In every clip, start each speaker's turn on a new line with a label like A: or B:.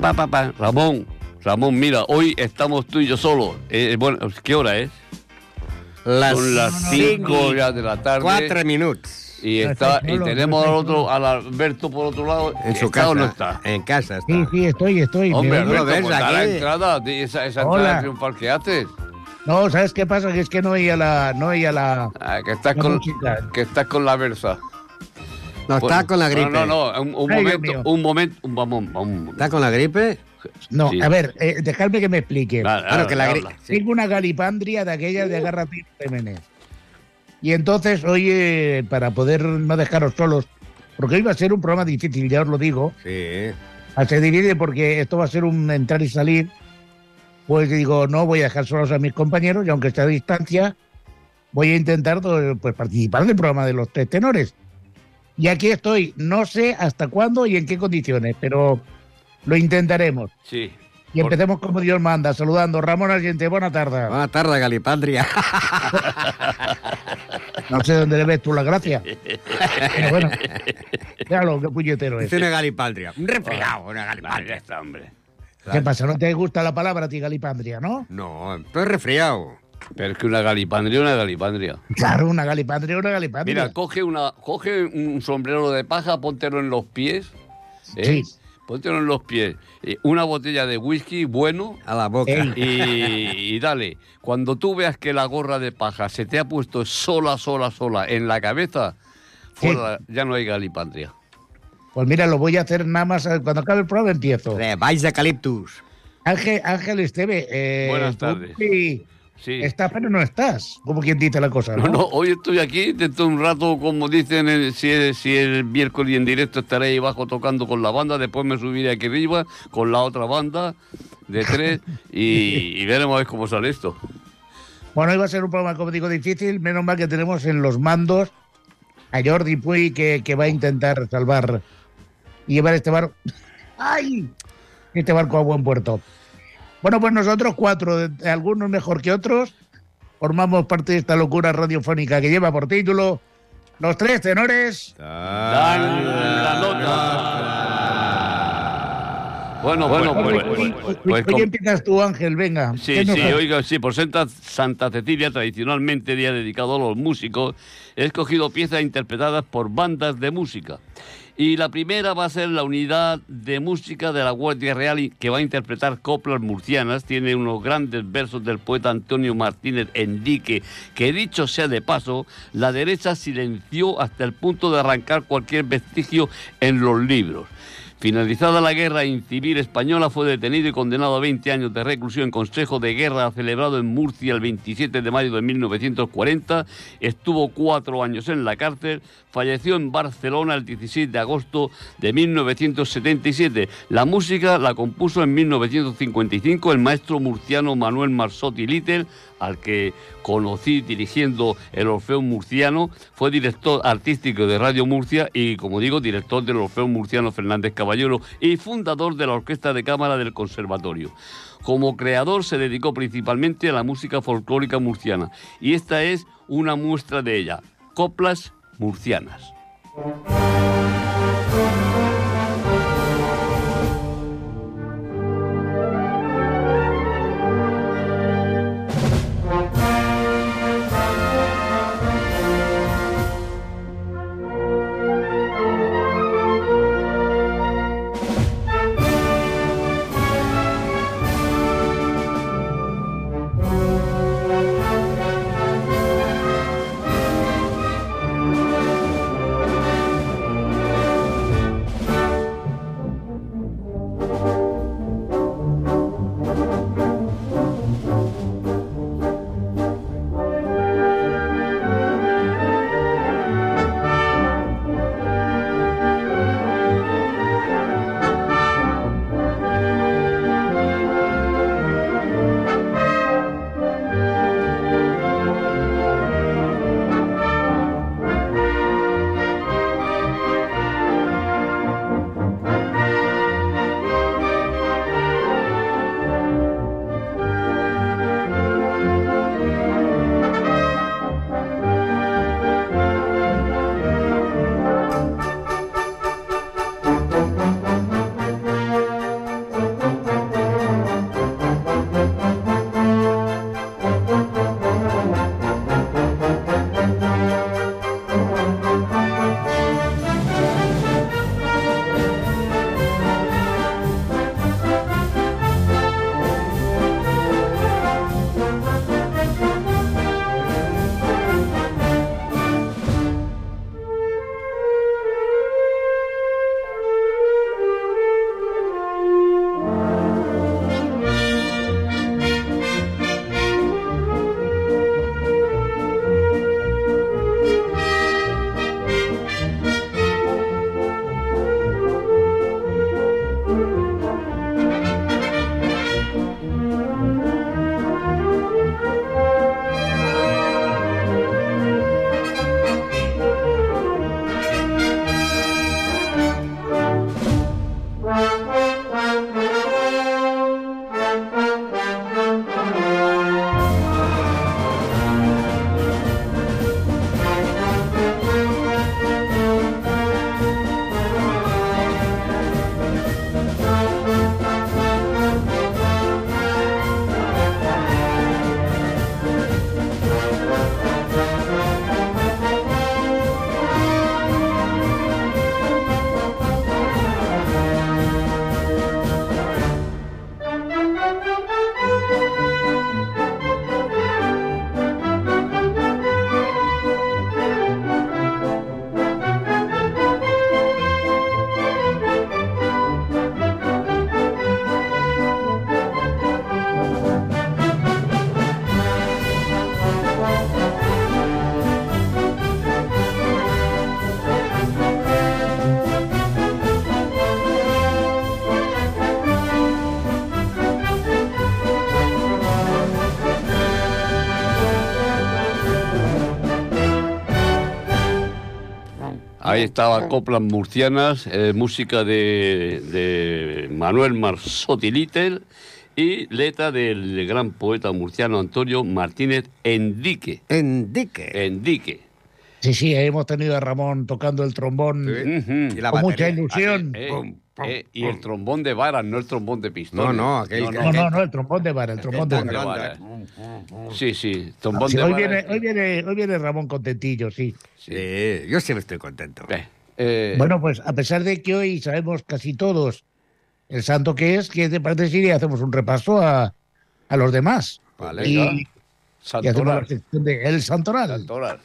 A: Pa, pa, pa, pa. Ramón, Ramón, mira, hoy estamos tú y yo solos. Eh, bueno, ¿qué hora es?
B: Las
A: Son las 5 ya de la tarde.
B: cuatro minutos.
A: Y, está, y tenemos al otro, al Alberto por otro lado.
B: En su
A: ¿Está
B: casa.
A: o no está?
B: En casa está.
C: Sí, sí, estoy, estoy.
A: Hombre, Alberto,
B: ves
A: pues la entrada, esa, esa
C: Hola.
A: entrada triunfal que haces.
C: No, ¿sabes qué pasa? Que es que no oía la... No oía la...
A: Ah, que estás con, que estás con la versa.
B: No, está
A: Bueno,
B: con la gripe.
A: No, no, no, un, un
C: Ay,
A: momento, un momento, un vamos, vamos.
B: ¿Está con la gripe?
C: No,
A: Sí.
C: a ver, eh, dejadme que me explique.
A: Nada,
B: Claro,
A: nada,
B: que la
A: habla.
B: gripe. sí.
C: Tengo una galipandria de aquellas de agárrate Jiménez. Y entonces, oye, para poder no dejaros solos, porque hoy va a ser un programa difícil, ya os lo digo,
B: Sí.
C: Ah, se divide porque esto va a ser un entrar y salir, pues digo, no voy a dejar solos a mis compañeros y aunque esté a distancia, voy a intentar pues, participar del programa de los tres tenores. Y aquí estoy, no sé hasta cuándo y en qué condiciones, pero lo intentaremos.
A: Sí.
C: Y
A: Por-
C: empecemos como Dios manda, saludando. Ramón Argente, buena tarde.
B: Buenas tardes, Galipandria.
C: No sé dónde le ves tú la gracia. Pero bueno, déjalo, qué puñetero es.
B: Dice una Galipandria. Un resfriado, una Galipandria.
A: está, hombre.
C: ¿Qué pasa? ¿No te gusta la palabra a ti, Galipandria, no?
B: No, estoy resfriado.
A: Pero es que una galipandria, una galipandria.
C: Claro, una Galipandria, una Galipandria.
A: Mira, coge una, coge un sombrero de paja, póntelo en los pies. ¿eh?
C: Sí.
A: Póntelo en los pies. Eh, Una botella de whisky bueno.
B: A la boca.
A: Y, y dale, cuando tú veas que la gorra de paja se te ha puesto sola, sola, sola en la cabeza, fuera, ya no hay galipandria.
C: Pues mira, lo voy a hacer nada más eh, cuando acabe el programa empiezo.
B: De Vais de Eucaliptus.
C: Ángel, Ángel Esteve, eh,
A: Buenas tardes.
C: sí
A: Sí.
C: estás, pero no estás, como quien dice la cosa. ¿no?
A: No, no, hoy estoy aquí, dentro de un rato, como dicen, eh, si es, si es miércoles y en directo estaré ahí abajo tocando con la banda, después me subiré aquí arriba con la otra banda de tres y, y veremos a ver cómo sale esto.
C: Bueno, hoy va a ser un programa, como digo, difícil. Menos mal que tenemos en los mandos a Jordi Puy, que, que va a intentar salvar y llevar este barco. ¡Ay! Este barco a buen puerto. Bueno, pues nosotros cuatro, algunos mejor que otros, formamos parte de esta locura radiofónica que lleva por título Los Tres Tenores.
A: Dan la nota. Bueno, bueno, pues, pues, pues, pues,
C: hoy empiezas tú, Ángel, venga.
A: Sí,
C: ¿Qué nos
A: sí, oiga, sí, por Santa, Santa Cecilia, tradicionalmente día dedicado a los músicos, he escogido piezas interpretadas por bandas de música. Y la primera va a ser la unidad de música de la Guardia Real que va a interpretar coplas murcianas. Tiene unos grandes versos del poeta Antonio Martínez Enrique, que dicho sea de paso, la derecha silenció hasta el punto de arrancar cualquier vestigio en los libros. Finalizada la guerra civil española, fue detenido y condenado a 20 años de reclusión Consejo de Guerra celebrado en Murcia el 27 de mayo de 1940. Estuvo cuatro años en la cárcel. Falleció en Barcelona el 16 de agosto de 1977. La música la compuso en 1955 el maestro murciano Manuel Marsotti Little, al que conocí dirigiendo el Orfeo Murciano. Fue director artístico de Radio Murcia y, como digo, director del Orfeo Murciano Fernández Caballero y fundador de la Orquesta de Cámara del Conservatorio. Como creador se dedicó principalmente a la música folclórica murciana y esta es una muestra de ella, Coplas Murcianas. Ahí estaba Coplas Murcianas, eh, música de, de Manuel Marzotti Little y letra del gran poeta murciano Antonio Martínez Endique.
B: Endique.
A: Endique.
C: Sí, sí, ahí hemos tenido a Ramón tocando el trombón
A: Ujú.
B: Y la
C: con mucha ilusión.
A: Eh,
B: pum,
A: eh, y el trombón de varas, no el trombón de pistola.
B: No, no, aquel que-
C: No, no, no, el trombón de vara, el trombón de vara.
A: vara. Sí, sí, trombón
C: Sí,
A: de
C: hoy,
A: varas.
C: viene, hoy, viene, hoy viene Ramón contentillo, sí.
A: Sí.
B: Yo siempre estoy contento.
A: Eh, eh,
C: Bueno, pues a pesar de que hoy sabemos casi todos el santo que es, ¿qué te parece si hacemos un repaso a, a los demás?
B: Vale.
C: y, hacemos la
A: Santoral.
C: sección de El Santoral.
A: Santoral.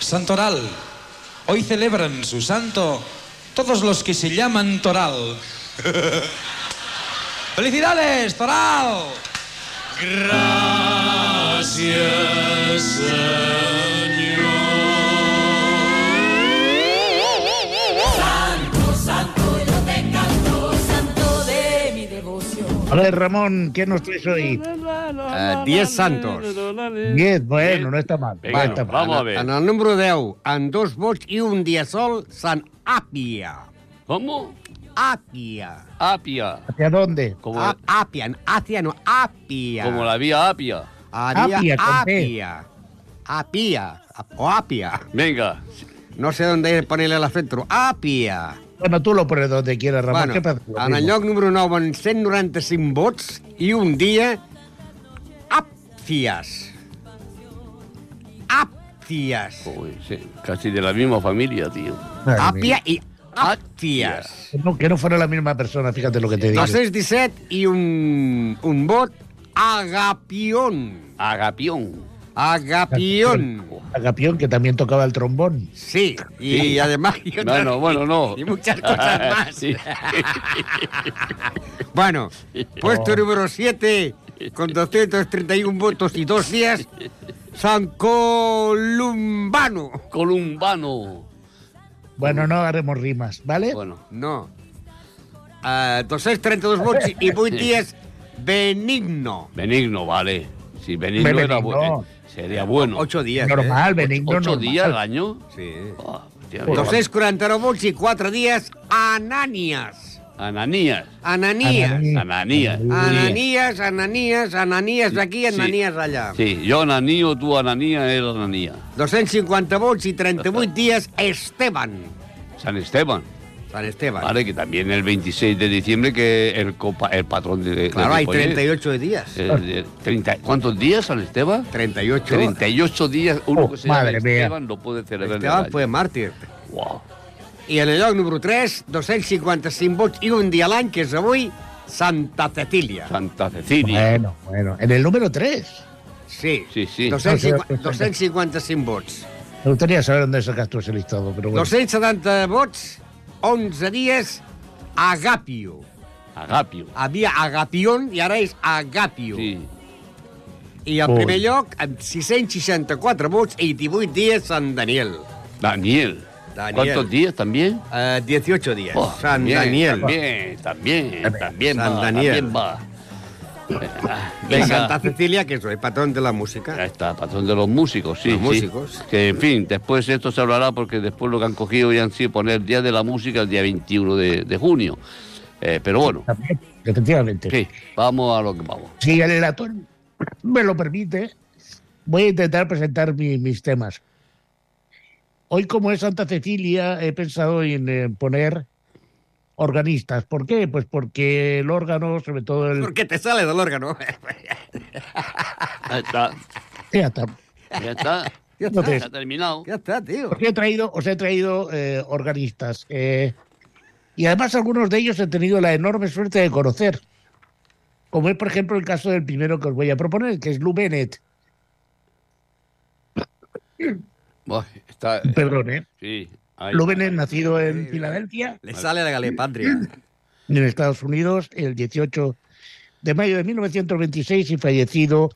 D: Santoral. Hoy celebran su santo todos los que se llaman Toral. ¡Felicidades, Toral!
E: Gràcies, Senyor.
C: A ver, Ramón, ¿qué nos traes hoy?
B: Eh, diez santos.
C: Diez, bueno, no está mal.
A: Venga,
C: no está mal.
A: vamos a ver.
B: En el número 10, en dos vots i un dia sol, Sant Àpia.
A: ¿Cómo?
B: Àpia.
A: Apia.
C: ¿Hacia dónde?
A: Como,
B: A- Àpia, en Àcia no, Àpia.
A: como la vía Apia.
B: Àpia,
C: Àpia, con P.
B: Àpia. Àpia. O Àpia.
A: Venga.
B: No sé dónde ponerle el acento. Àpia.
C: Bueno, tú lo pones donde quieras, Ramón.
B: Bueno,
C: ¿Qué pasa? Lo
B: en el
C: mismo.
B: lloc número 9, amb 195 vots, i un dia, Àpcies. Àpcies.
A: Uy, sí, casi de la misma familia, tío.
C: Mía.
B: i.
C: Que no, que no fuera la misma persona, fíjate lo que te digo.
B: 217 i un, un vot, Agapión.
A: Agapión.
B: Agapión.
C: Agapión, que también tocaba el trombón.
B: Sí, y además... y
A: Bueno, bueno, no.
B: Y muchas cosas más.
A: Sí.
B: Bueno, puesto número 7, con 231 votos y dos días, San Columbano.
A: Columbano.
C: Bueno, no haremos rimas, ¿vale?
A: Bueno,
B: No. Uh, 232 vots i 8 dies, Benigno.
A: benigno, vale. Si benigno
C: Benigno.
A: era bueno, sería bueno.
B: 8 dies,
C: normal, benigno,
A: ¿Ocho
C: normal.
A: días al año?
B: eh? Sí.
A: Ah, hostia,
B: 249 vots i 4 dies, Ananias.
A: Ananías.
B: Ananias.
A: Ananías.
B: Ananias, Ananias, Ananias d'aquí,
A: Sí.
B: Ananias d'allà.
A: Sí, yo Ananío, tú Ananía, él Ananía.
B: 250 vots i 38 dies, Esteban.
A: San Esteban.
B: San Esteban.
A: Vale, que también el 26 de diciembre que el, copa, el patrón de... de
B: Claro, hay
A: Ripollet.
B: 38 días.
A: Eh, de 30 ¿Cuántos días, San Esteban?
B: 38.
A: 38 días, uno
C: Oh,
A: que se llama
C: madre mía.
A: Esteban no puede celebrar el
B: Esteban fue màrtir.
A: Wow.
B: I en el lloc número 3, 255 vots i un dia l'any, que és avui, Santa Cecília.
A: Santa Cecilia.
C: Bueno, bueno. En el número 3.
B: Sí,
A: Sí, sí.
B: 250,
C: No, sí,
B: 255 vots.
C: Me gustaría saber dónde sacas tú ese listado, pero bueno.
B: 270 vots, 11 dies, Agapio.
A: Agapio.
B: Havia Agapion i ara és Agapio.
A: Sí.
B: I al primer lloc, amb 664 vots i 18 dies, Sant Daniel.
A: Daniel.
B: Daniel.
A: ¿Cuántos días también?
B: Uh, 18 dies,
A: Oh,
B: Sant
A: también,
B: Daniel.
A: También, también, también
B: San
A: va,
B: Daniel.
A: también va.
B: I
A: Venga.
B: Santa Cecília, que és el patrón de la música.
A: Ahí está, patrón de los músicos, sí.
B: Los
A: sí.
B: músicos.
A: Que, en fin, después esto se hablará porque después lo que han cogido ya han sido poner el Día de la Música el día 21 de, de junio. Eh, pero bueno,
C: efectivamente.
A: sí, vamos a lo que vamos.
C: Si el relator me lo permite, voy a intentar presentar mi- mis temas. Hoy, como es Santa Cecilia, he pensado en eh, poner organistas. ¿Por qué? Pues porque el órgano, sobre todo el
B: Porque te sale del órgano.
A: Ahí está, ya está.
B: Ya
C: Entonces,
B: está,
A: Ya ha terminado.
B: ya está, tío.
C: os he traído, os he traído eh, organistas. eh, y además algunos de ellos he tenido la enorme suerte de conocer. Como es, por ejemplo, el caso del primero que os voy a proponer, que es Lou Bennett.
A: Buah, está,
C: Perdón, ¿eh?
A: sí, está.
C: Bennett, nacido en Filadelfia,
B: Le sale la galepatria.
C: en Estados Unidos, el 18 de mayo de 1926 y fallecido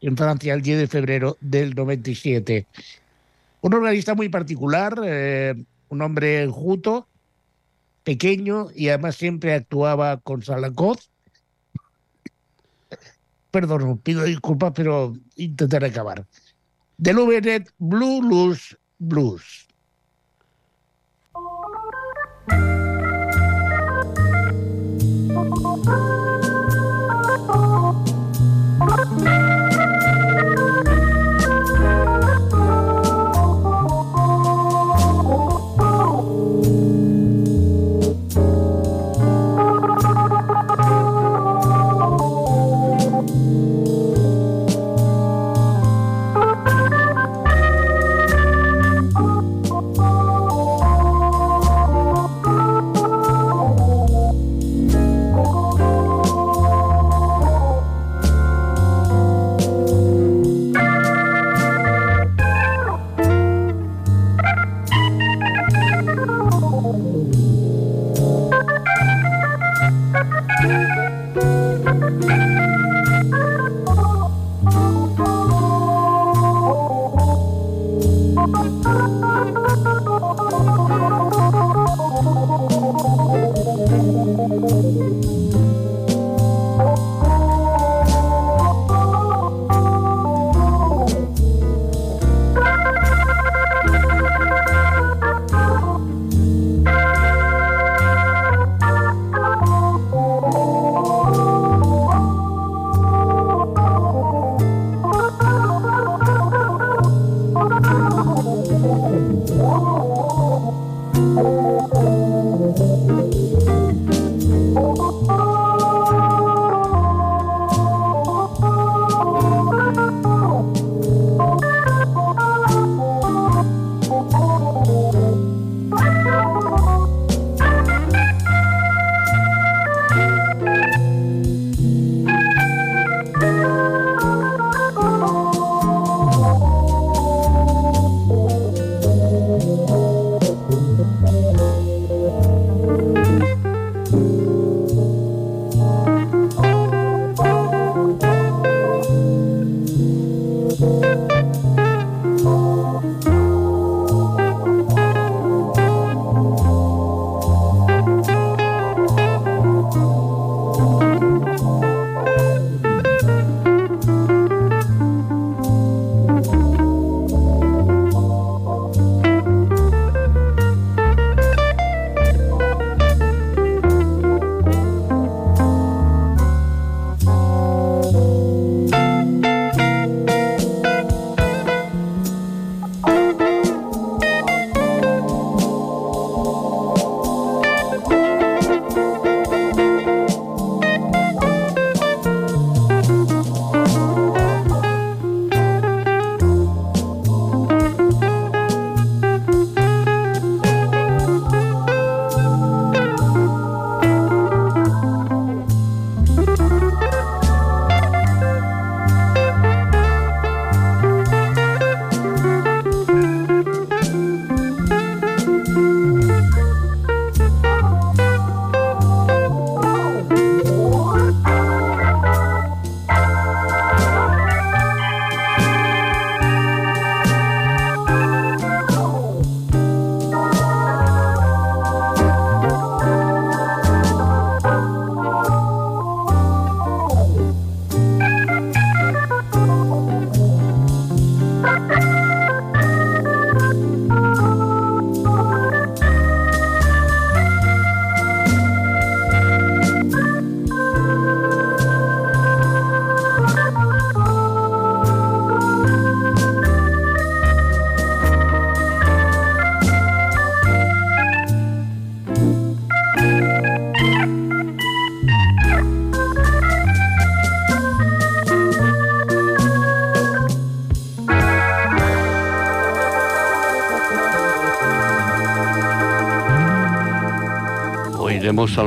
C: en Francia el 10 de febrero del 97. Un organista muy particular, eh, un hombre enjuto, pequeño y además siempre actuaba con Salacoz. Perdón, pido disculpas, pero intentaré acabar. De Lubenet Blue Luz Blues.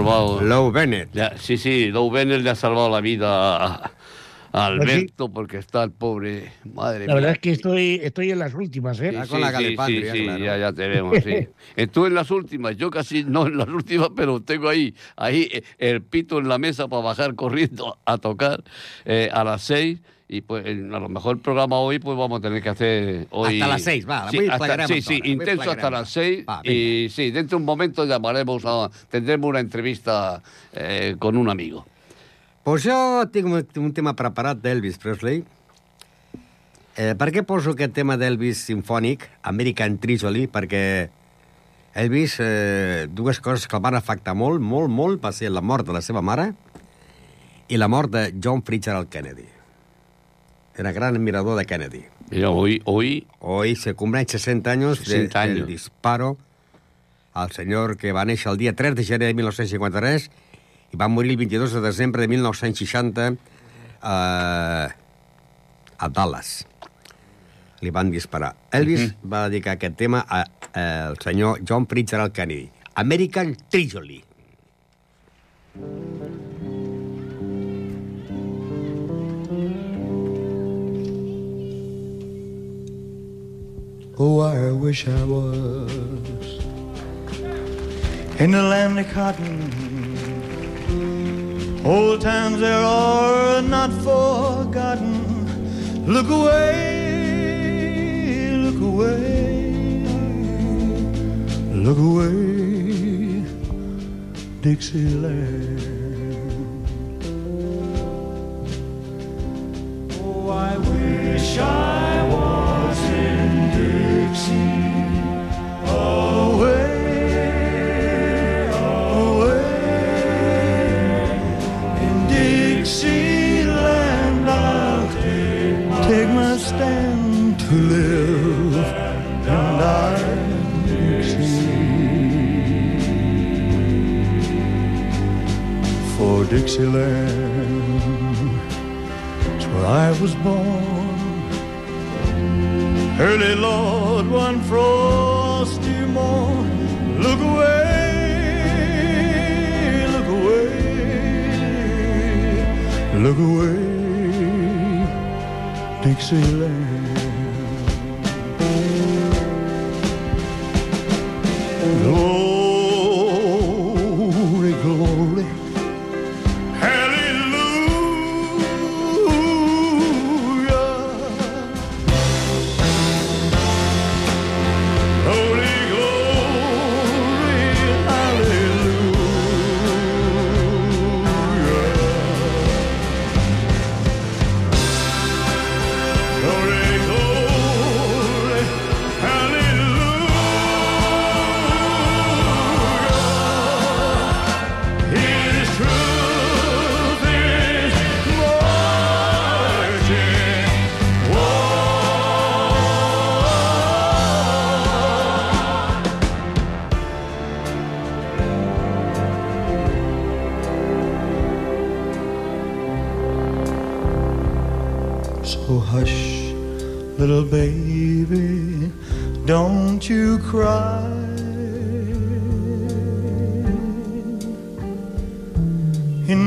A: Salvado.
B: Low Bennett.
A: Ya, sí, sí, Lou Bennett le ha salvado la vida a Alberto porque está el pobre. Madre
C: La verdad es que estoy, estoy en las últimas, ¿eh?
B: Está con la
A: sí, sí, sí,
B: claro.
A: ya, ya te vemos, sí. Estuve en las últimas, yo casi no en las últimas, pero tengo ahí, ahí eh, el pito en la mesa para bajar corriendo a tocar eh, a las seis Y pues a lo mejor el programa hoy pues vamos a tener que hacer hoy...
B: Hasta las seis, va,
A: Sí, hasta- sí, sí, intenso hasta las seis.
B: Va,
A: y sí, dentro de un momento llamaremos a... Tendremos una entrevista eh, con un amigo.
B: Pues jo tinc un, un tema preparat d'Elvis Presley. Eh, per què poso aquest tema d'Elvis sinfònic, American Trilogy? Perquè Elvis, eh, dues coses que el van afectar molt, molt, molt, va ser la mort de la seva mare i la mort de John Fitzgerald Kennedy. Era gran admirador de Kennedy.
A: Mira, hoy, hoy
B: Hoy se cumplen 60 años,
A: 60
B: de- del
A: años.
B: disparo al senyor que va néixer el dia 3 de gener de 1953 i va morir el 22 de desembre de 1960 eh, a Dallas. Li van disparar. Elvis va dedicar aquest tema a, a, al senyor John Fitzgerald Kennedy. American Trilogy.
F: Oh, I wish I was in the land of cotton. Old times there are not forgotten. Look away, look away, look away, Dixieland. Oh, I wish I was in Dixie. Away, to live and in Dixie. For Dixieland, it's where I was born. Early Lord, one frosty morn. Look away, look away, look away, Dixieland.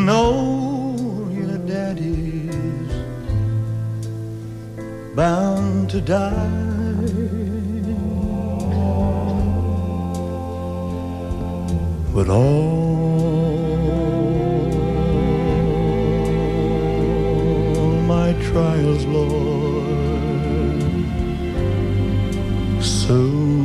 F: Know your daddy's bound to die. But all my trials, Lord, soon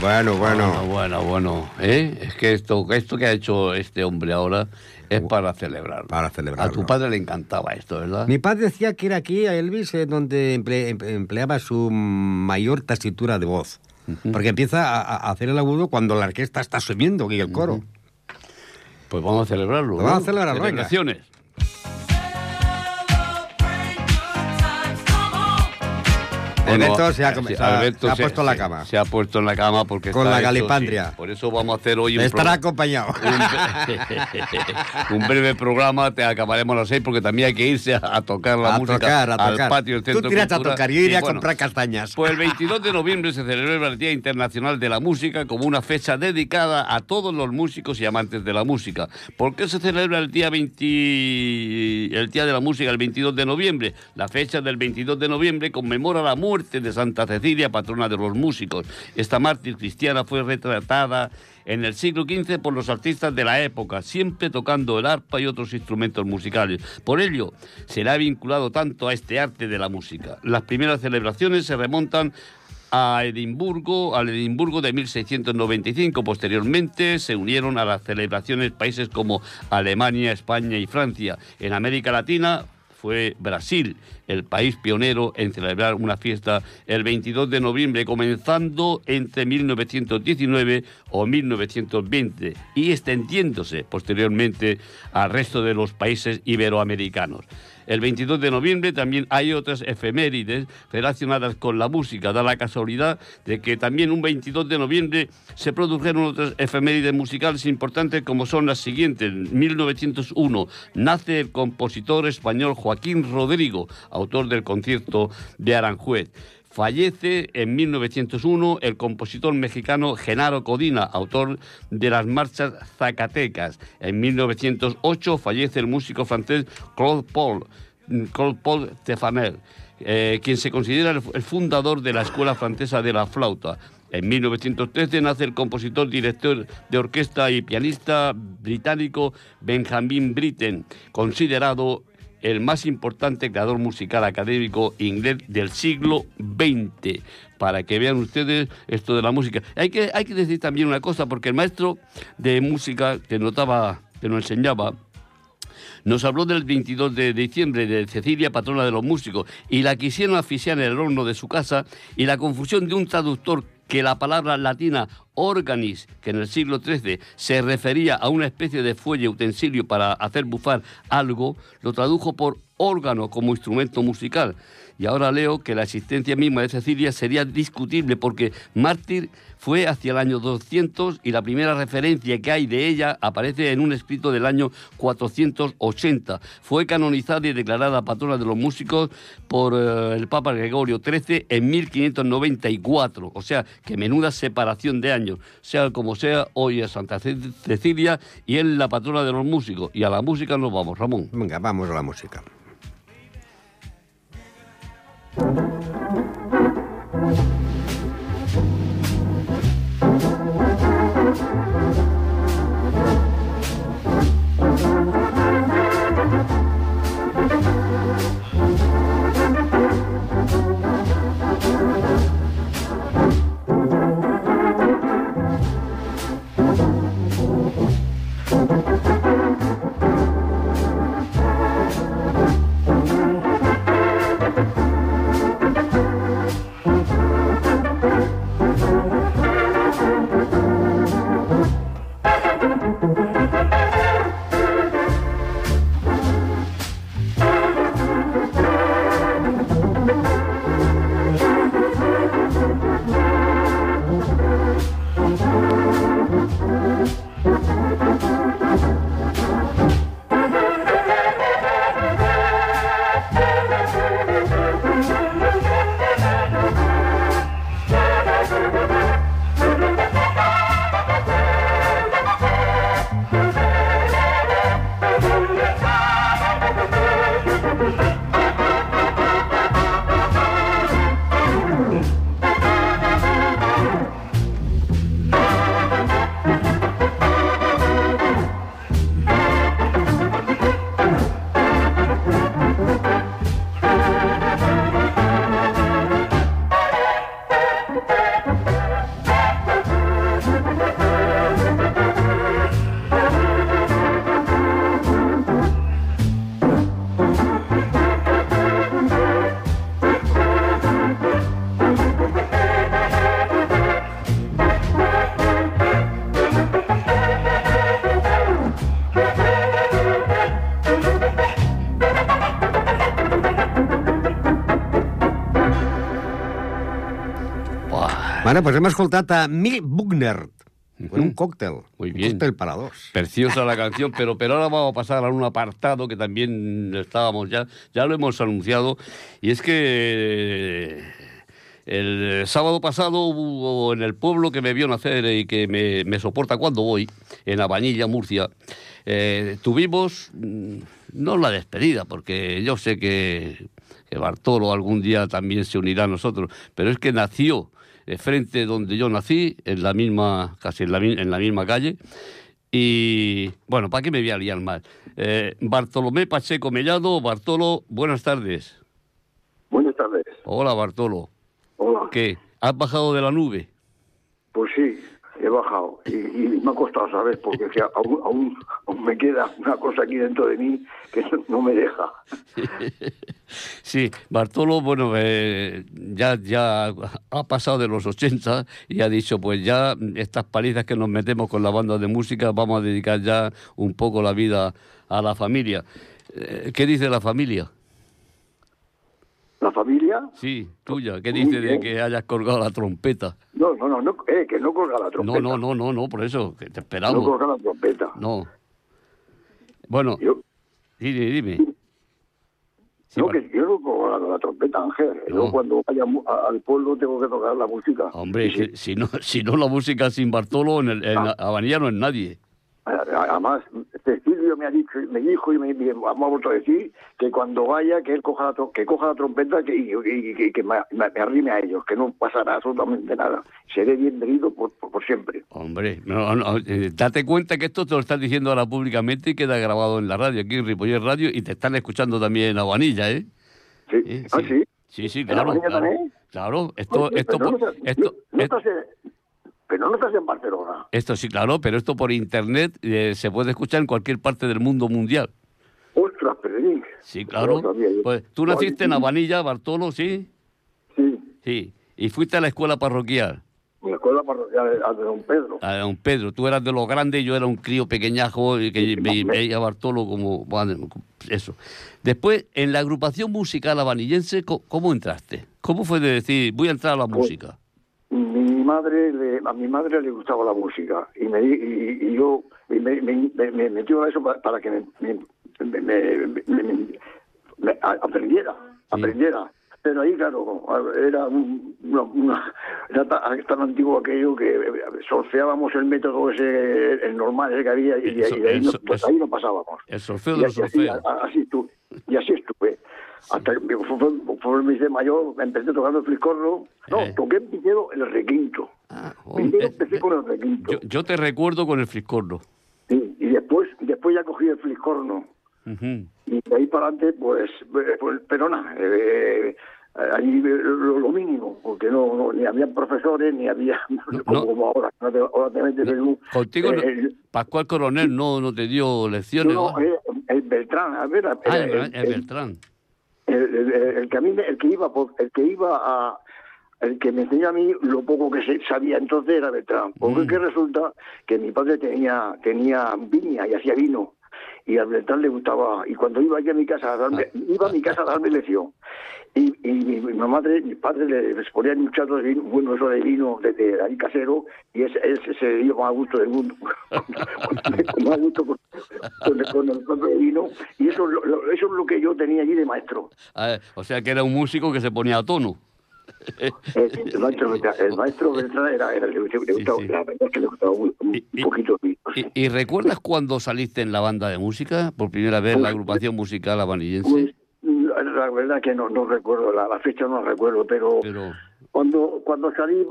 B: Bueno,
A: Bueno,
B: bueno.
A: bueno, bueno. ¿eh? Es que esto, esto que ha hecho este hombre ahora es para celebrarlo.
B: Para celebrarlo.
A: A tu padre le encantaba esto, ¿verdad?
B: Mi padre decía que era aquí a Elvis eh, donde emple- emple- empleaba su mayor tesitura de voz. Porque empieza a, a hacer el agudo cuando la orquesta está subiendo y el coro.
A: Pues vamos a celebrarlo.
B: Vamos a celebrarlo, venga. Alberto se ha, se ha-
A: Alberto
B: se ha puesto en la cama.
A: Se ha puesto en la cama porque
B: Con la galipandria.
A: sí. Por eso vamos a hacer hoy un
B: Estará acompañado.
A: un, un breve programa, te acabaremos a las seis porque también hay que irse a, a tocar la
B: a
A: música
B: tocar, a
A: al
B: tocar.
A: patio del Centro
B: Tú tiras a tocar, yo iré a
A: bueno,
B: comprar castañas.
A: Pues el 22 de noviembre se celebra el Día Internacional de la Música como una fecha dedicada a todos los músicos y amantes de la música. ¿Por qué se celebra el día 20 el Día de la Música el 22 de noviembre? La fecha del 22 de noviembre conmemora la de Santa Cecilia, patrona de los músicos. Esta mártir cristiana fue retratada en el siglo XV por los artistas de la época, siempre tocando el arpa y otros instrumentos musicales. Por ello, se le ha vinculado tanto a este arte de la música. Las primeras celebraciones se remontan a Edimburgo, al Edimburgo de 1695. Posteriormente se unieron a las celebraciones países como Alemania, España y Francia. En América Latina fue Brasil el país pionero en celebrar una fiesta el 22 de noviembre, comenzando entre 1919 o 1920 y extendiéndose posteriormente al resto de los países iberoamericanos. El 22 de noviembre también hay otras efemérides relacionadas con la música. Da la casualidad de que también un 22 de noviembre se produjeron otras efemérides musicales importantes como son las siguientes. En 1901 nace el compositor español Joaquín Rodrigo, autor del concierto de Aranjuez. Fallece en 1901 el compositor mexicano Genaro Codina, autor de las marchas Zacatecas. En 1908 fallece el músico francés Claude Paul, Claude Paul Stefanel, eh, quien se considera el, el fundador de la Escuela Francesa de la Flauta. En 1913 nace el compositor, director de orquesta y pianista británico Benjamin Britten, considerado el más importante creador musical académico inglés del siglo XX. Para que vean ustedes esto de la música. Hay que, hay que decir también una cosa, porque el maestro de música que notaba, que nos enseñaba, nos habló del 22 de diciembre de Cecilia, patrona de los músicos, y la quisieron asfixiar en el horno de su casa, y la confusión de un traductor que la palabra latina organis, que en el siglo XIII se refería a una especie de fuelle utensilio para hacer bufar algo, lo tradujo por órgano como instrumento musical. Y ahora leo que la existencia misma de Cecilia sería discutible porque Mártir fue hacia el año 200 y la primera referencia que hay de ella aparece en un escrito del año 480. Fue canonizada y declarada patrona de los músicos por eh, el Papa Gregorio XIII en 1594. O sea, que menuda separación de años. Sea como sea, hoy es Santa Ce- Cecilia y es la patrona de los músicos. Y a la música nos vamos, Ramón.
B: Venga, vamos a la música.
F: Thank you.
B: Bueno, pues hem escoltat a Mick Buckner con un cóctel.
A: Muy
B: Un
A: bien.
B: cóctel para dos.
A: Preciosa la canción, pero, pero ahora vamos a pasar a un apartado que también estábamos ya, ya lo hemos anunciado, y es que el sábado pasado hubo en el pueblo que me vio nacer y que me, me soporta cuando voy, en Abañilla, Murcia, eh, tuvimos, mm, no la despedida, porque yo sé que, que Bartolo algún día también se unirá a nosotros, pero es que nació de frente donde yo nací, en la misma, casi en la, en la misma calle, y bueno, ¿para qué me voy a liar mal? Eh, Bartolomé Pacheco Mellado, Bartolo, buenas tardes.
G: Buenas tardes.
A: Hola Bartolo.
G: Hola.
A: ¿Qué? ¿Has bajado de la nube?
G: Pues sí, he bajado. Y, me ha costado, ¿sabes? Porque aún, aún- me queda una cosa aquí dentro de mí que no- no me deja.
A: Sí, Bartolo, bueno, eh, ya, ya ha pasado de los 80 y ha dicho, pues ya estas palizas que nos metemos con la banda de música, vamos a dedicar ya un poco la vida a la familia. Eh, ¿Qué dice la familia?
G: ¿La familia?
A: Sí, tuya. ¿Qué
G: Muy
A: dice de que hayas colgado la trompeta?
G: No, no, no, no eh, que no colga la trompeta.
A: No, no, no, no, no, por eso, que te
G: No
A: esperamos.
G: colga la trompeta.
A: No. Bueno,
G: Yo,
A: dime, dime. Sí,
G: no, que yo no colgo la, la trompeta, Ángel.
A: No.
G: Yo cuando vaya a- al pueblo tengo que tocar la música.
A: Hombre,
G: sí,
A: si no, si no la música sin Bartolo, en, el, en
G: Ah.
A: Habanilla no es nadie.
G: Además, Cecilio me ha dicho, me dijo y me, me ha vuelto a decir que cuando vaya, que él coja la, que coja la trompeta que, y, y- y que me, me- me arrime a ellos, que no pasará absolutamente nada. Seré bienvenido por, por, por siempre.
A: Hombre, no, no, eh, date cuenta que esto te lo estás diciendo ahora públicamente y queda grabado en la radio, aquí en Ripollet Radio, y te están escuchando también en Habanilla, ¿eh?
G: Sí.
A: Eh,
G: ¿Ah, sí?
A: Sí, sí,
G: ¿En la
A: claro. Claro? Claro, esto, esto, esto, esto-
G: pero no estás en Barcelona.
A: esto sí, claro, pero esto por internet eh, se puede escuchar en cualquier parte del mundo mundial.
G: Ostras, Pedrín.
A: Sí, claro.
G: No.
A: Pues tú naciste en Habanilla, Bartolo, ¿sí?
G: Sí,
A: Sí. Y fuiste a la escuela parroquial.
G: la escuela parroquial de, Don Pedro.
A: a don Pedro, tú eras de los grandes yo era un crío pequeñajo y que ve- veía a Bartolo como... bueno, eso. Después, en la agrupación musical habanillense, co- ¿cómo entraste? ¿Cómo fue de decir, voy a entrar a la música?
G: Madre, le- a mi madre le gustaba la música y me y, y yo y me, me- me- me metió a eso para, para que me, me- me- me- me- me- me a- aprendiera, aprendiera. Pero ahí, claro, era, un- una, una- era ta- tan antiguo aquello que eh, solfeábamos el método ese, el normal ese que había, y, de ahí, no, pues ahí no pasábamos.
A: El solfeo del
G: así, así,
A: solfeo.
G: así estuve. Y así estuve. Hasta que mi hice mayor, empecé tocando el fliscorno. No,
A: Eh.
G: toqué primero el requinto.
A: Ah, oh,
G: Primero
A: eh,
G: empecé
A: eh,
G: con el requinto.
A: yo, yo te recuerdo con el friscorno.
G: Sí, y después, después ya cogí el fliscorno. Y de ahí para adelante, pues, eh, pues pero nada, eh, ahí eh, lo, lo mínimo, porque no, no- ni había profesores, ni había, como,
A: no.
G: como ahora, ahora te, metes en un...
A: Contigo,
G: el-
A: Pascual Coronel no, no te dio lecciones.
G: no, el Beltrán, a ver,
A: ah,
G: el,
A: el-
G: el
A: Beltrán.
G: El, el- el que a mí me- el que iba por- el que iba a el que me enseñó a mí lo poco que se sabía entonces era Beltrán porque
A: Mm.
G: que resulta que mi padre tenía tenía viña y hacía vino y a Beltrán le gustaba y cuando iba aquí a mi casa a darme
A: Ah.
G: iba a mi casa a darme lección y, y mi, mi madre, mi padre le, les ponía un chato de vino, bueno, eso de vino de, de ahí casero, y ese, ese se dio más gusto del mundo, con más gusto con, con, el- con el propio vino, y eso, es lo- eso es lo que yo tenía allí de maestro.
A: Ah, o sea que era un músico que se ponía a tono.
G: Eh, El maestro, el maestro Beltrán era, era, le, le gustaba,
A: sí.
G: la verdad es que le gustaba un, un
A: Y-
G: poquito el vino. sí.
A: ¿Y, y recuerdas cuando saliste en la banda de música? Por primera vez en la agrupación musical habanillense.
G: Pues, la, la verdad que no, no recuerdo, la, la fecha no recuerdo, pero,
A: Pero,
G: cuando cuando salí-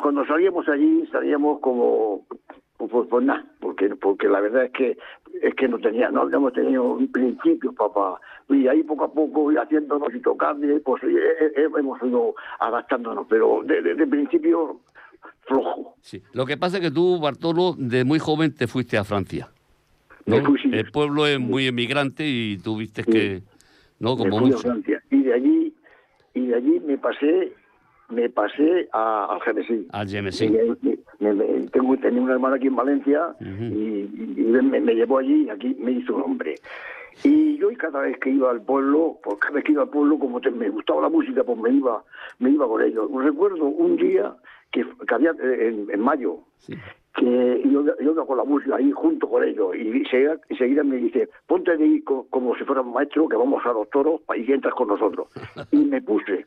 G: cuando salíamos allí salíamos como pues, pues, nada porque porque la verdad es que es que no tenía no habíamos tenido un principio papá y ahí poco a poco y haciéndonos y tocando y, pues eh, eh, hemos ido adaptándonos pero de- desde el principio flojo
A: sí. Lo que pasa es que tú, Bartolo, de muy joven te fuiste a Francia. ¿no?
G: Fui, sí.
A: El pueblo es muy emigrante y tuviste que, ¿no?
G: me
A: Como
G: fui a
A: mucho.
G: Francia y de allí y de allí me pasé me pasé a, al
A: Gemesí.
G: Me- me- me- tengo, tenía una hermana aquí en Valencia y, y me, me llevó allí y aquí me hizo un hombre. Y yo y cada vez que iba al pueblo, pues cada vez que iba al pueblo, como te- me gustaba la música, pues me iba, me iba con ellos. Recuerdo un día que, que había eh, en, en mayo,
A: Sí.
G: Que yo, yo con la música ahí junto con ellos y seguida, enseguida me dice, ponte ahí co- como si fuera un maestro que vamos a los toros y entras con nosotros. Y me puse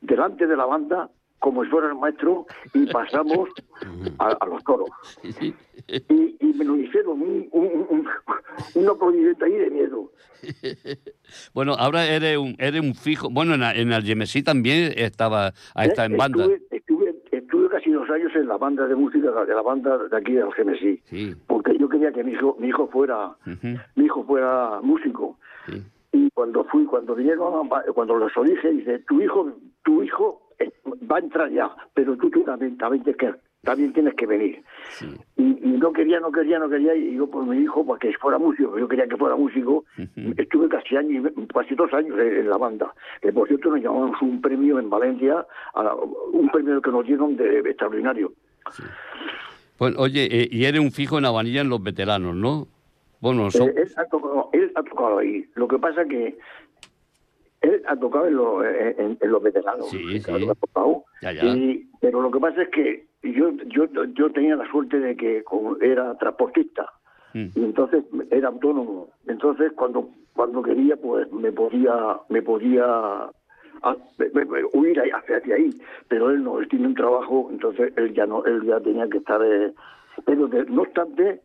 G: delante de la banda como si fuera el maestro y pasamos a, a los toros. Y, y me lo hicieron un, un, un, un aplaudimiento ahí de miedo.
A: Bueno, ahora eres un, eres un fijo. Bueno, en, en el Yemesí también estaba a estar en banda.
G: Estuve, años en la banda de música de la banda de aquí del Genesí.
A: Sí.
G: Porque yo quería que mi hijo, mi hijo fuera, mi hijo fuera músico.
A: Sí.
G: Y cuando fui, cuando vinieron, cuando les lo dije, dice, tu hijo, tu hijo eh, va a entrar ya, pero tú, tú también, también, tienes que, también tienes que venir.
A: Sí.
G: Y, y no quería, no quería, no quería, y yo por mi hijo, para que fuera músico, yo quería que fuera músico, estuve casi año, y me- casi dos años en, en la banda, que por cierto nos llamamos un premio en Valencia, a- un premio que nos dieron de extraordinario.
A: Bueno, oye, eh, y eres un fijo en Avanilla en los veteranos, ¿no? Bueno, son...
G: Eh, él, ha tocado, él ha tocado ahí, lo que pasa que él ha tocado en, lo- en- en los veteranos,
A: Sí, sí.
G: ha tocado.
A: Ya, ya.
G: Y- pero lo que pasa es que yo, yo, yo tenía la suerte de que era transportista,
A: Mm.
G: y entonces era autónomo entonces cuando cuando quería pues me podía me podía a- me- huir hacia, hacia ahí pero él no él tiene un trabajo entonces él ya no él ya tenía que estar eh, pero de- no obstante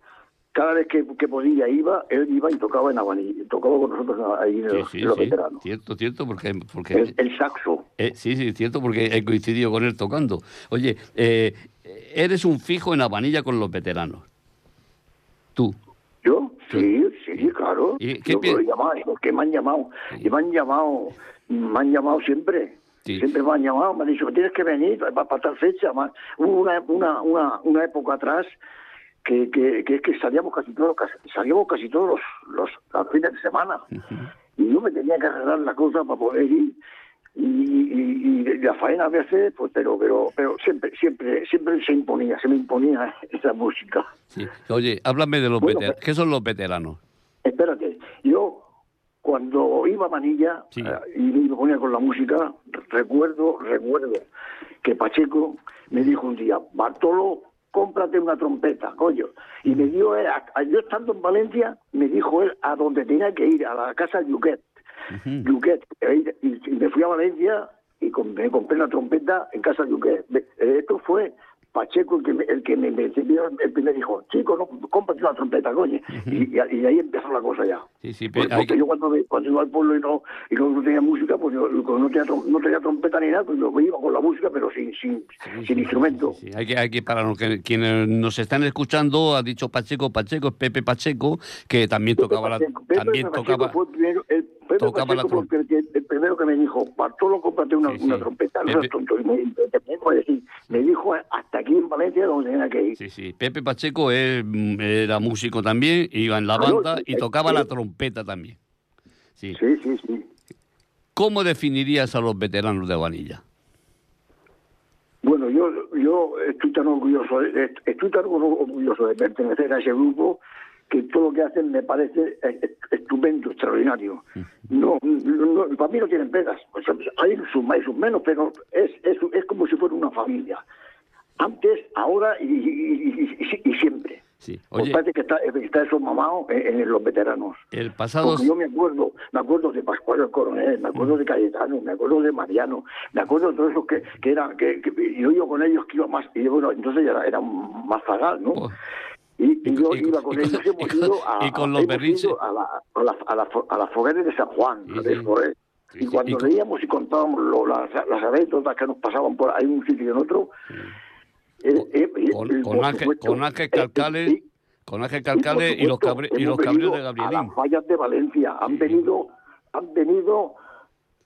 G: cada vez que, que podía iba él iba y tocaba en Avanilla tocaba con nosotros ahí en
A: Sí,
G: los,
A: sí,
G: los
A: sí.
G: veteranos
A: Cierto, cierto, porque... porque
G: el, el saxo
A: eh, sí, sí, cierto, porque he coincidido con él tocando. Oye, eh, eres un fijo en Avanilla con los veteranos. Tú.
G: ¿Yo? Sí, sí, claro.
A: ¿Y qué
G: Yo llamar, porque me han llamado. Y me han llamado, me han llamado siempre.
A: Sí.
G: Siempre me han llamado, me han dicho, tienes que venir para, para tal fecha. Hubo una, una, una, una época atrás que, que, que, que salíamos casi todos, salíamos casi todos los, los, fines de semana. Y yo me tenía que arreglar la cosa para poder ir. Y, y, y la faena a veces, pues, pero, pero, pero siempre, siempre, siempre se imponía, se me imponía esa música.
A: Sí. Oye, háblame de los
G: Bueno,
A: veteranos. ¿Qué son los veteranos?
G: Espérate, yo cuando iba a Manilla
A: Sí.
G: eh, y me ponía con la música, recuerdo, recuerdo que Pacheco me dijo un día, Bartolo, cómprate una trompeta, coño. Y me dio, él, yo estando en Valencia, me dijo él a donde tenía que ir, a la casa de Yuquet. Y, y me fui a Valencia y com- me compré una trompeta en casa de Yuquet. Esto fue Pacheco el que me, el que me, me el primer dijo, chico, no, cómprate una trompeta, coño. y, y- y ahí empezó la cosa ya.
A: Sí, sí,
G: Porque,
A: pero hay que-
G: yo cuando, me- cuando iba al pueblo y no, y no, no tenía música, pues yo no tenía, no tenía trompeta ni nada, pues yo me iba con la música, pero sin, sin, sin instrumento.
A: Sí, hay que, hay que para los que, quienes nos están escuchando, ha dicho Pacheco, Pacheco, es Pepe Pacheco, que también tocaba la,
G: Pacheco- Pepe
A: también
G: Pacheco
A: tocaba,
G: fue el primero, el, Pepe
A: tocaba la
G: fue el, el primero que me dijo, Bartolo, cómprate una,
A: Sí,
G: una
A: sí.
G: trompeta, no
A: Pepe-
G: seas tonto. Y me, me dijo hasta aquí en Valencia donde tenía que ir.
A: Sí, sí. Pepe Pacheco mm, era músico también, iba en la
G: Claro,
A: banda y tocaba la trompeta también. Sí.
G: Sí, sí, sí.
A: ¿Cómo definirías a los veteranos de Vanilla?
G: Bueno, yo, yo estoy tan orgulloso, estoy tan orgulloso de pertenecer a ese grupo que todo lo que hacen me parece eh, eh, estupendo, extraordinario. No, no, no, para mí no tienen pegas. Sea, hay sus más y sus menos, pero es, es, es como si fuera una familia. Antes, ahora y, y- y- y- y siempre.
A: Sí. Oye,
G: parece que está, está eso mamado en, en los veteranos.
A: el pasado...
G: Porque yo me acuerdo, me acuerdo de Pascual el Coronel, me acuerdo de Cayetano, me acuerdo de Mariano, me acuerdo de todos esos que, que eran, que, yo iba con ellos que iba más, y bueno, entonces ya era, era más zagal, ¿no?
A: Oh.
G: Y, yo
A: y-
G: iba con ellos,
A: y-
G: hemos ido a,
A: y con los berrinches.
G: a la, a la, a la, fo- a las fogueras de San Juan,
A: Sí,
G: de.
A: Sí,
G: Y cuando
A: con-
G: leíamos y contábamos lo- las, las anécdotas que nos pasaban por ahí un sitio y en otro,
A: con,
G: eh,
A: con Ángel,
G: supuesto,
A: con Ángel
G: eh,
A: Calcales,
G: sí,
A: con Ángel Calcales y los, cabre- y los de
G: venido A
A: Gabrielín.
G: las fallas de Valencia. Han venido, han venido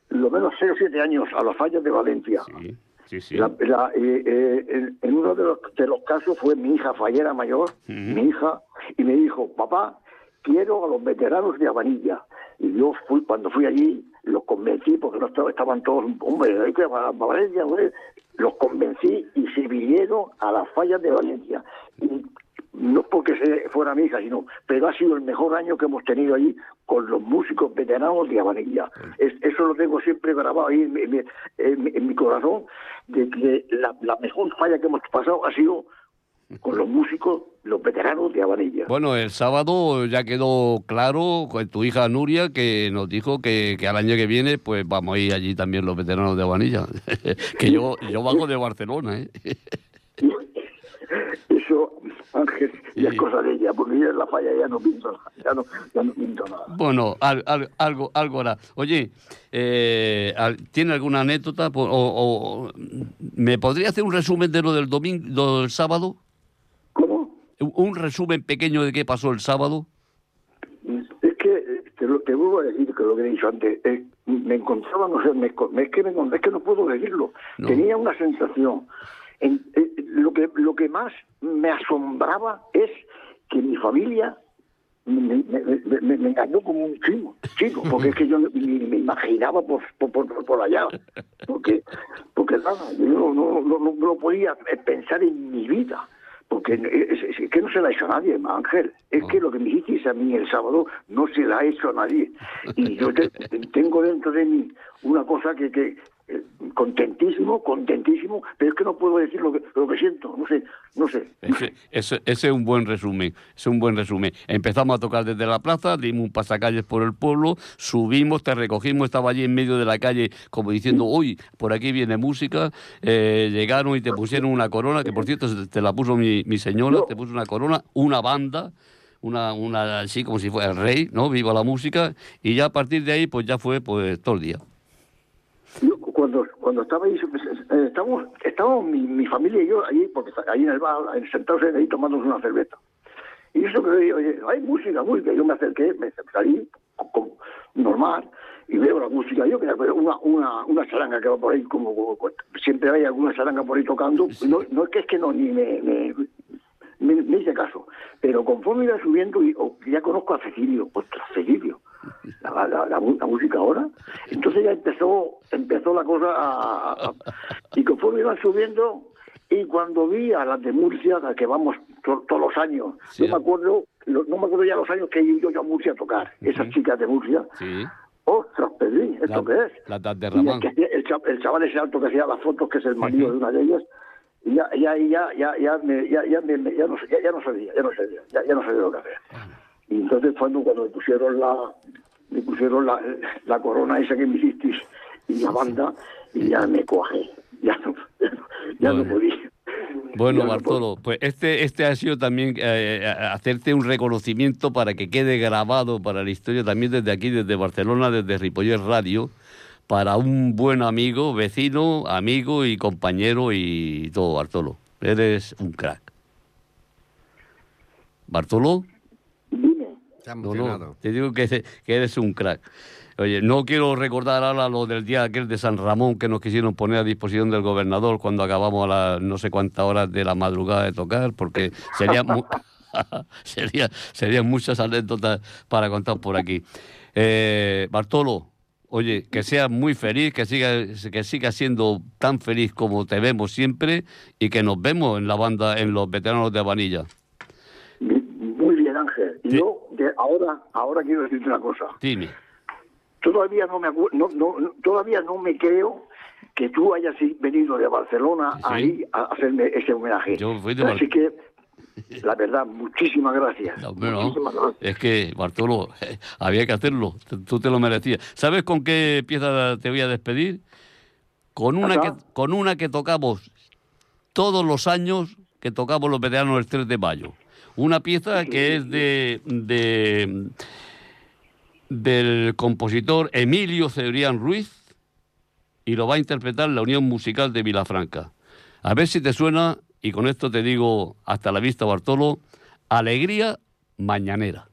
G: lo menos 6 o 7 años a las fallas de Valencia.
A: Sí, sí, sí.
G: La- la- eh, eh, en, en uno de los, de los casos fue mi hija fallera mayor, mi hija, y me dijo, papá, quiero a los veteranos de Habanilla. Y yo fui, cuando fui allí, los convencí, porque no estaba- estaban todos, hombre, hay que a Valencia, hombre. los convencí y se vinieron a las fallas de Valencia. No porque se- fuera mi hija, sino, pero ha sido el mejor año que hemos tenido allí con los músicos veteranos de Habanilla. Es- eso lo tengo siempre grabado ahí en en en en mi corazón, de la mejor falla que hemos pasado ha sido con los músicos, los veteranos de Habanilla.
A: Bueno, el sábado ya quedó claro con tu hija Nuria que nos dijo que, que al año que viene pues vamos a ir allí también los veteranos de Habanilla. que yo, yo bajo de Barcelona, ¿eh?
G: Eso, Ángel, ya es cosa de ella, porque yo en la falla ya no pinto nada, ya no, ya no pinto nada.
A: Bueno, al- al- algo, algo hará. Oye, eh, ¿tiene alguna anécdota? O, o- ¿Me podría hacer un resumen de lo del domingo, del sábado? Un- resumen pequeño de qué pasó el sábado.
G: Es que te, lo, te vuelvo a decir que lo que he dicho antes, eh, me encontraba, no sé, me, es, que me es que no puedo decirlo.
A: No.
G: Tenía una sensación. En- eh, lo, que, lo que más me asombraba es que mi familia me, me- me- me- engañó como un chino, chino, porque es que yo me imaginaba por, por, por, allá. Porque, porque nada, yo no, no, no- no podía pensar en mi vida. Porque es, es que no se la ha hecho a nadie, Ángel. Es que lo que me hicisteis a mí el sábado no se la ha hecho a nadie. Y yo te- tengo dentro de mí una cosa que, que eh, contentísimo, contentísimo, pero es que no puedo decir lo que, lo que siento. No sé, no sé.
A: Ese, ese- ese es un buen resumen, es un buen resumen. Empezamos a tocar desde la plaza, dimos un pasacalles por el pueblo, subimos, te recogimos, estaba allí en medio de la calle como diciendo, uy, por aquí viene música, eh, llegaron y te pusieron una corona, que por cierto te la puso mi, mi señora, te puso una corona, una banda, una, una así como si fuera el rey, ¿no? Viva la música, y ya a partir de ahí pues ya fue pues todo el día.
G: Cuando cuando estaba ahí, eh, estábamos, estábamos mi, mi familia y yo allí, porque ahí en el bar, ahí sentados ahí tomándonos una cerveza. Y eso que oye, oye, hay música, música. Yo me acerqué, me salí como normal y veo la música. Yo ver una, una, una charanga que va por ahí, como, como- siempre hay alguna charanga por ahí tocando. No, no es que es que no, ni me, me, me, me hice caso. Pero conforme iba subiendo, y, oh, ya conozco a Cecilio, ostras, Cecilio, la, la, la la música ahora. Entonces ya empezó empezó la cosa a, a- y conforme iban subiendo y cuando vi a las de Murcia, a las que vamos to- todos los años,
A: Sí.
G: no me acuerdo, no me acuerdo ya los años que ido yo a Murcia a tocar, esas chicas de Murcia,
A: Sí,
G: ostras, Pedrín, ¿esto
A: La-
G: qué es?
A: las de
G: Y el, el, el chaval ese alto que hacía las fotos, que es el marido de una de ellas, y ya, ya, ya, ya, ya, me, ya, ya, me- ya no, ya, ya no sabía, ya no sabía, ya, ya no sabía lo que hacer. Y entonces fue cuando, cuando me pusieron la, me pusieron la, la corona esa que me hicisteis y la banda, y ya me coge, ya no, ya no, ya no
A: Bueno.
G: podía.
A: Bueno, Bartolo, pues este, este ha sido también eh, a- hacerte un reconocimiento para que quede grabado para la historia también desde aquí, desde Barcelona, desde Ripollet Radio, para un buen amigo, vecino, amigo y compañero y todo, Bartolo. Eres un crack. ¿Bartolo?
B: Está
A: No, te digo que, que eres un crack. Oye, no quiero recordar ahora lo del día aquel de San Ramón que nos quisieron poner a disposición del gobernador cuando acabamos a las no sé cuántas horas de la madrugada de tocar, porque sería mu- sería, serían muchas anécdotas para contar por aquí. Eh, Bartolo, oye, que seas muy feliz, que siga, que siga siendo tan feliz como te vemos siempre y que nos vemos en la banda, en los veteranos de Vanilla.
G: Y yo de ahora, ahora quiero decirte una cosa.
A: Dime.
G: todavía no me no, no, todavía no me creo que tú hayas venido de Barcelona
A: Sí.
G: ahí a hacerme ese homenaje.
A: Yo fui de
G: Así que la verdad, muchísimas gracias.
A: No.
G: Muchísimas gracias.
A: Es que, Bartolo, había que hacerlo. Tú te lo merecías. ¿Sabes con qué pieza te voy a despedir? Con una, que, con una que tocamos todos los años que tocamos los veteranos el 3 de mayo. Una pieza que es de, de del compositor Emilio Cebrián Ruiz y lo va a interpretar la Unión Musical de Vilafranca. A ver si te suena, y con esto te digo hasta la vista, Bartolo, Alegría Mañanera.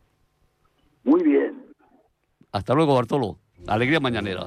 G: Muy bien.
A: Hasta luego, Bartolo. Alegría Mañanera.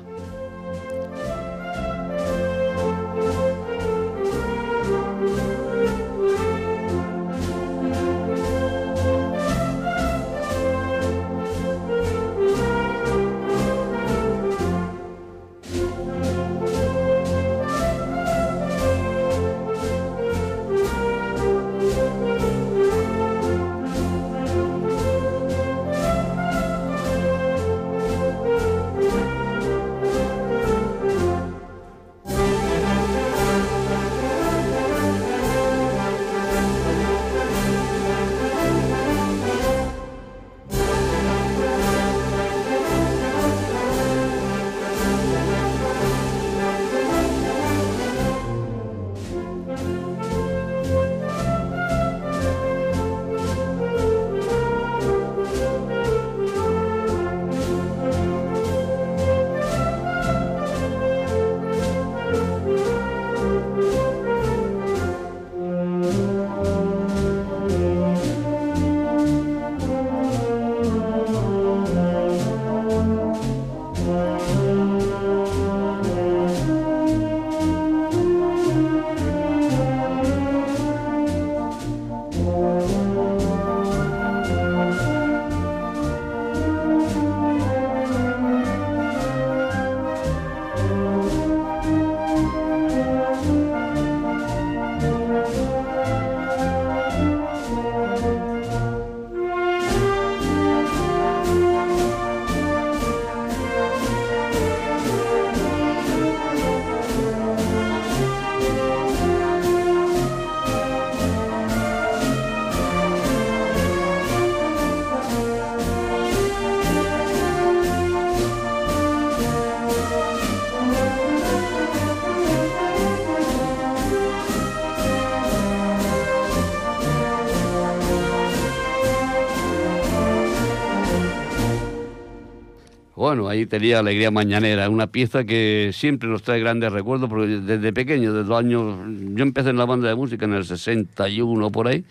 A: Bueno, ahí tenía Alegría Mañanera, una pieza que siempre nos trae grandes recuerdos, porque desde pequeño, desde los años... Yo empecé en la banda de música en el 61 por ahí,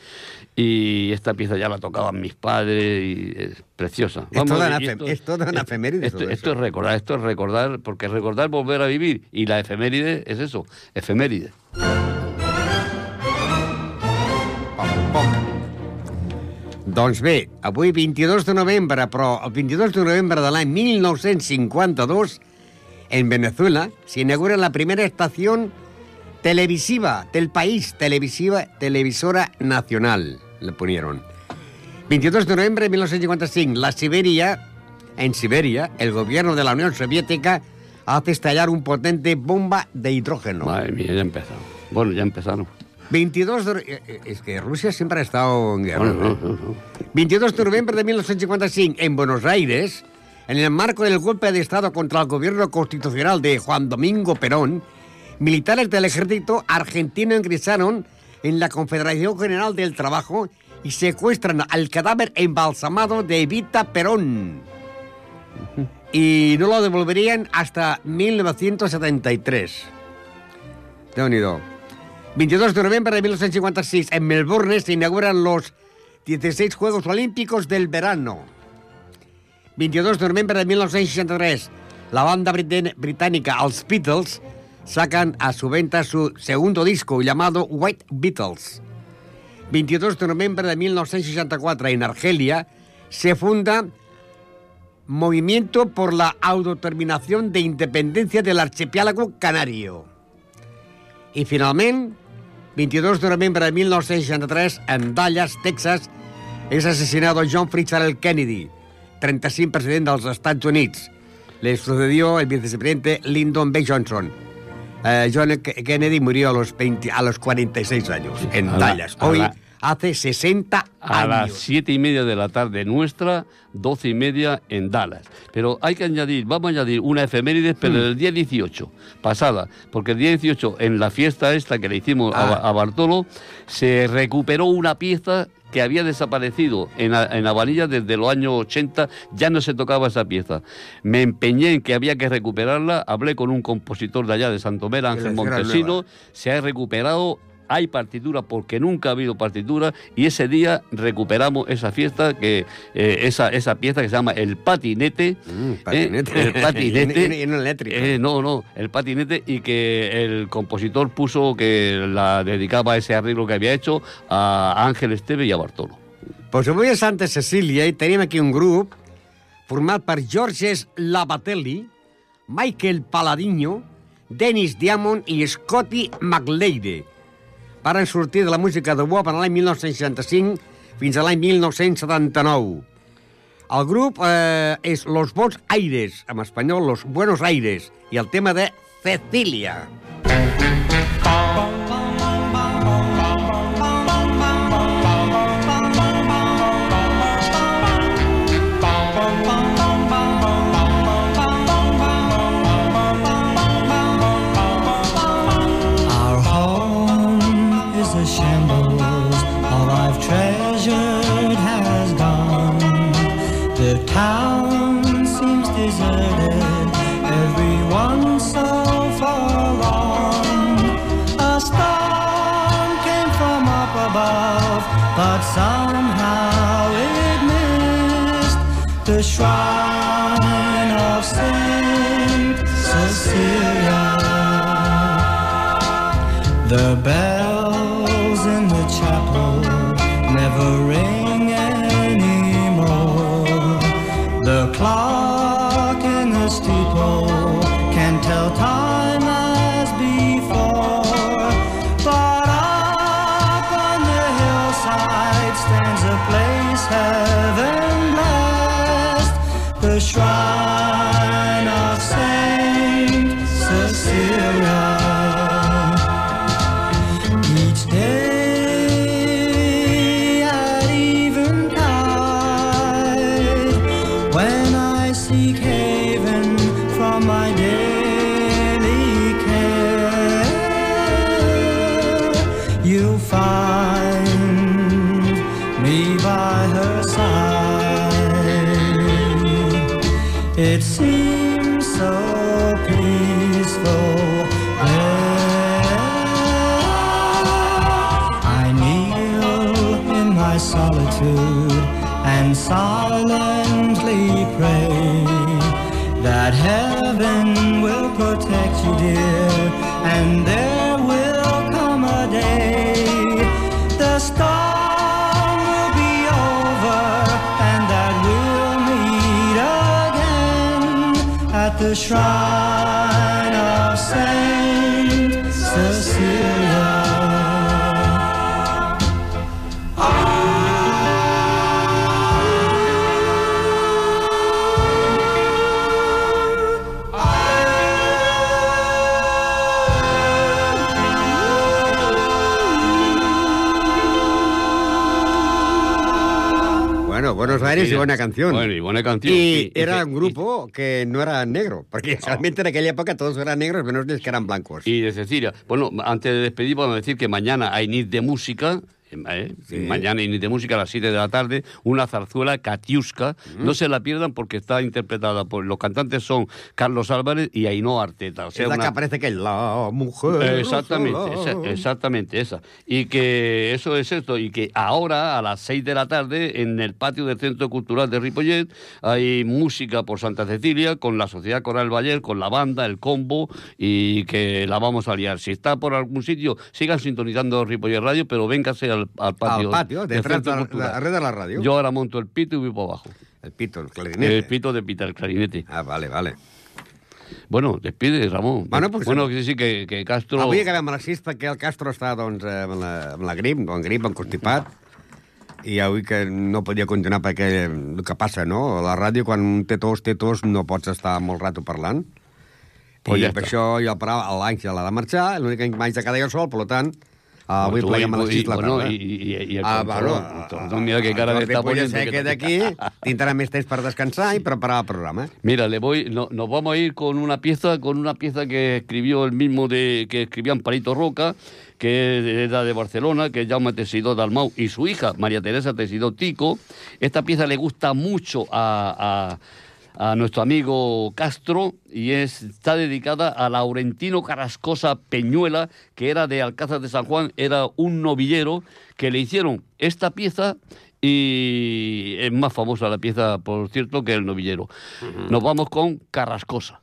A: y esta pieza ya la tocaban mis padres y es preciosa.
B: Es toda una
A: y
B: efe- es toda una efeméride
A: Esto, esto es recordar, esto es recordar, porque recordar volver a vivir, y la efeméride es eso, efeméride.
B: Doncs bé, avui 22 de novembre, però el 22 de novembre de l'any 1952, en Venezuela, s'inaugura la primera estació televisiva del país, televisiva, televisora nacional, le ponieron. 22 de noviembre de 1955, la Siberia, en Siberia, el gobierno de la Unión Soviética hace estallar un potente bomba de hidrógeno.
A: Madre mía, ya empezaron. Bueno, ya empezaron.
B: 22 de... eh, eh, Es que Rusia siempre ha estado en guerra.
A: Bueno,
B: ¿eh?
A: no, no, no.
B: 22 de noviembre de 1955, en Buenos Aires, en el marco del golpe de Estado contra el gobierno constitucional de Juan Domingo Perón, militares del ejército argentino ingresaron en la Confederación General del Trabajo y secuestran al cadáver embalsamado de Evita Perón. Y no lo devolverían hasta 1973. De unido. 22 de noviembre de 1956, en Melbourne se inauguran los 16 Juegos Olímpicos del verano. 22 de noviembre de 1963, la banda británica Els Beatles sacan a su venta su segundo disco llamado White Beatles. 22 de noviembre de 1964, en Argelia, se funda Movimiento por la Autodeterminación de Independencia del Archipiélago Canario. I finalment, 22 de noviembre de 1963, en Dallas, Texas, és assassinado John Fitzgerald Kennedy, 35 president dels Estats Units. Le sucedió el vicepresidente Lyndon B. Johnson. Eh, John Kennedy murió a los, 20 a los 46 años en
A: A la-
B: Dallas.
A: a
B: Hoy
A: la-
B: hace 60
A: A las
B: años.
A: siete y media de la tarde nuestra, doce y media en Dallas. Pero hay que añadir, vamos a añadir una efeméride, pero
B: Hmm.
A: del día 18, pasada, porque el día 18, en la fiesta esta que le hicimos a,
B: Ah.
A: A Bartolo, se recuperó una pieza que había desaparecido en, la- en Avanilla desde los años 80, ya no se tocaba esa pieza. Me empeñé en que había que recuperarla, hablé con un compositor de allá de Santomera, Ángel Montesino, se ha recuperado, hay partitura porque nunca ha habido partitura y ese día recuperamos esa fiesta, que eh, esa, esa pieza que se llama El Patinete.
B: Mm,
A: ¿eh?
B: patinete.
A: El patinete.
B: Y no- y no eléctrico.
A: Eh, no, no, el patinete y que el compositor puso que la dedicaba a ese arreglo que había hecho a Ángel Esteve y a Bartolo.
B: Pues avui a Santa Cecília i tenim aquí un grup format per Georges Labatelli, Michael Paladinho, Dennis Diamond i Scotty McLeide. Varen sortir de la música de WAP en l'any 1965 fins a l'any 1979. El grup eh, és Los Bons Aires, en espanyol Los Buenos Aires, i el tema de Cecilia.
H: Our the shrine of Saint Cecilia. The bells heaven
F: will protect you, dear, and there will come a day. The storm will be over and that we'll meet again at the shrine
B: Y buena canción.
A: Bueno, y buena canción.
B: Y era un grupo que no era negro, porque realmente en aquella época todos eran negros, menos los que eran blancos.
A: Y de Cecilia. Bueno, antes de despedir, vamos a decir que mañana hay NIT de música. ¿Eh?
B: Sí.
A: Mañana de música a las 7 de la tarde, una zarzuela Katiuska. No se la pierdan porque está interpretada por los cantantes son Carlos Álvarez y Ainhoa Arteta. O sea,
B: es la
A: una-
B: que aparece que es la mujer.
A: Eh, Exactamente, esa- exactamente esa. Y que eso es esto, y que ahora a las 6 de la tarde en el patio del Centro Cultural de Ripollet hay música por Santa Cecilia con la Sociedad Coral Bayer, con la banda, el combo y que la vamos a liar. Si está por algún sitio, sigan sintonizando Ripollet Radio, pero véngase al, al patio.
B: Al patio,
A: del
B: detrás
A: Centro
B: de la, red de la radio.
A: Yo ahora monto el pito y voy por abajo.
B: El pito, el clarinete.
A: El pito de pita, el clarinete.
B: Ah, vale, vale.
A: Bueno, despide, Ramón.
B: Bueno, pues-
A: bueno que sí, que, que Castro...
B: Avui acabem a les 6 perquè el Castro està doncs, eh, amb, la, amb la grip, amb grip, amb constipat, i avui que no podia continuar perquè el que passa, no? A la ràdio, quan té tos, té tos, no pots estar molt rato parlant.
A: Pues
B: I
A: ja
B: per
A: està.
B: això jo parava, l'Àngel ha de marxar, l'únic que m'haig de quedar jo sol, per tant, avui
A: Tú,
B: pleguem a les
A: y-
B: 6 de la
A: bueno,
B: tarda.
A: y, y- y el
B: Ah, bueno,
A: mira qué cara está poniendo.
B: se
A: que-
B: queda aquí, tindrà més temps per descansar i preparar el programa.
A: Mira, le voy, no- nos vamos a ir con una pieza, con una pieza que escribió el mismo de que escribía Amparito Roca, que era de Barcelona, que es Jaume Tesidó Dalmau, y su hija, María Teresa Tesidó Tico. Esta pieza le gusta mucho a, a- a nuestro amigo Castro y es, está dedicada a Laurentino Carrascosa Peñuela, que era de Alcázar de San Juan, era un novillero que le hicieron esta pieza y es más famosa la pieza, por cierto, que el novillero. Nos vamos con Carrascosa.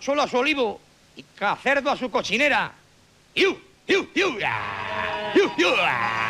E: Camochuelo a su olivo y cacerdo a su cochinera. ¡Iu! ¡Iu! ¡Iu! ¡Iu! ¡Iu!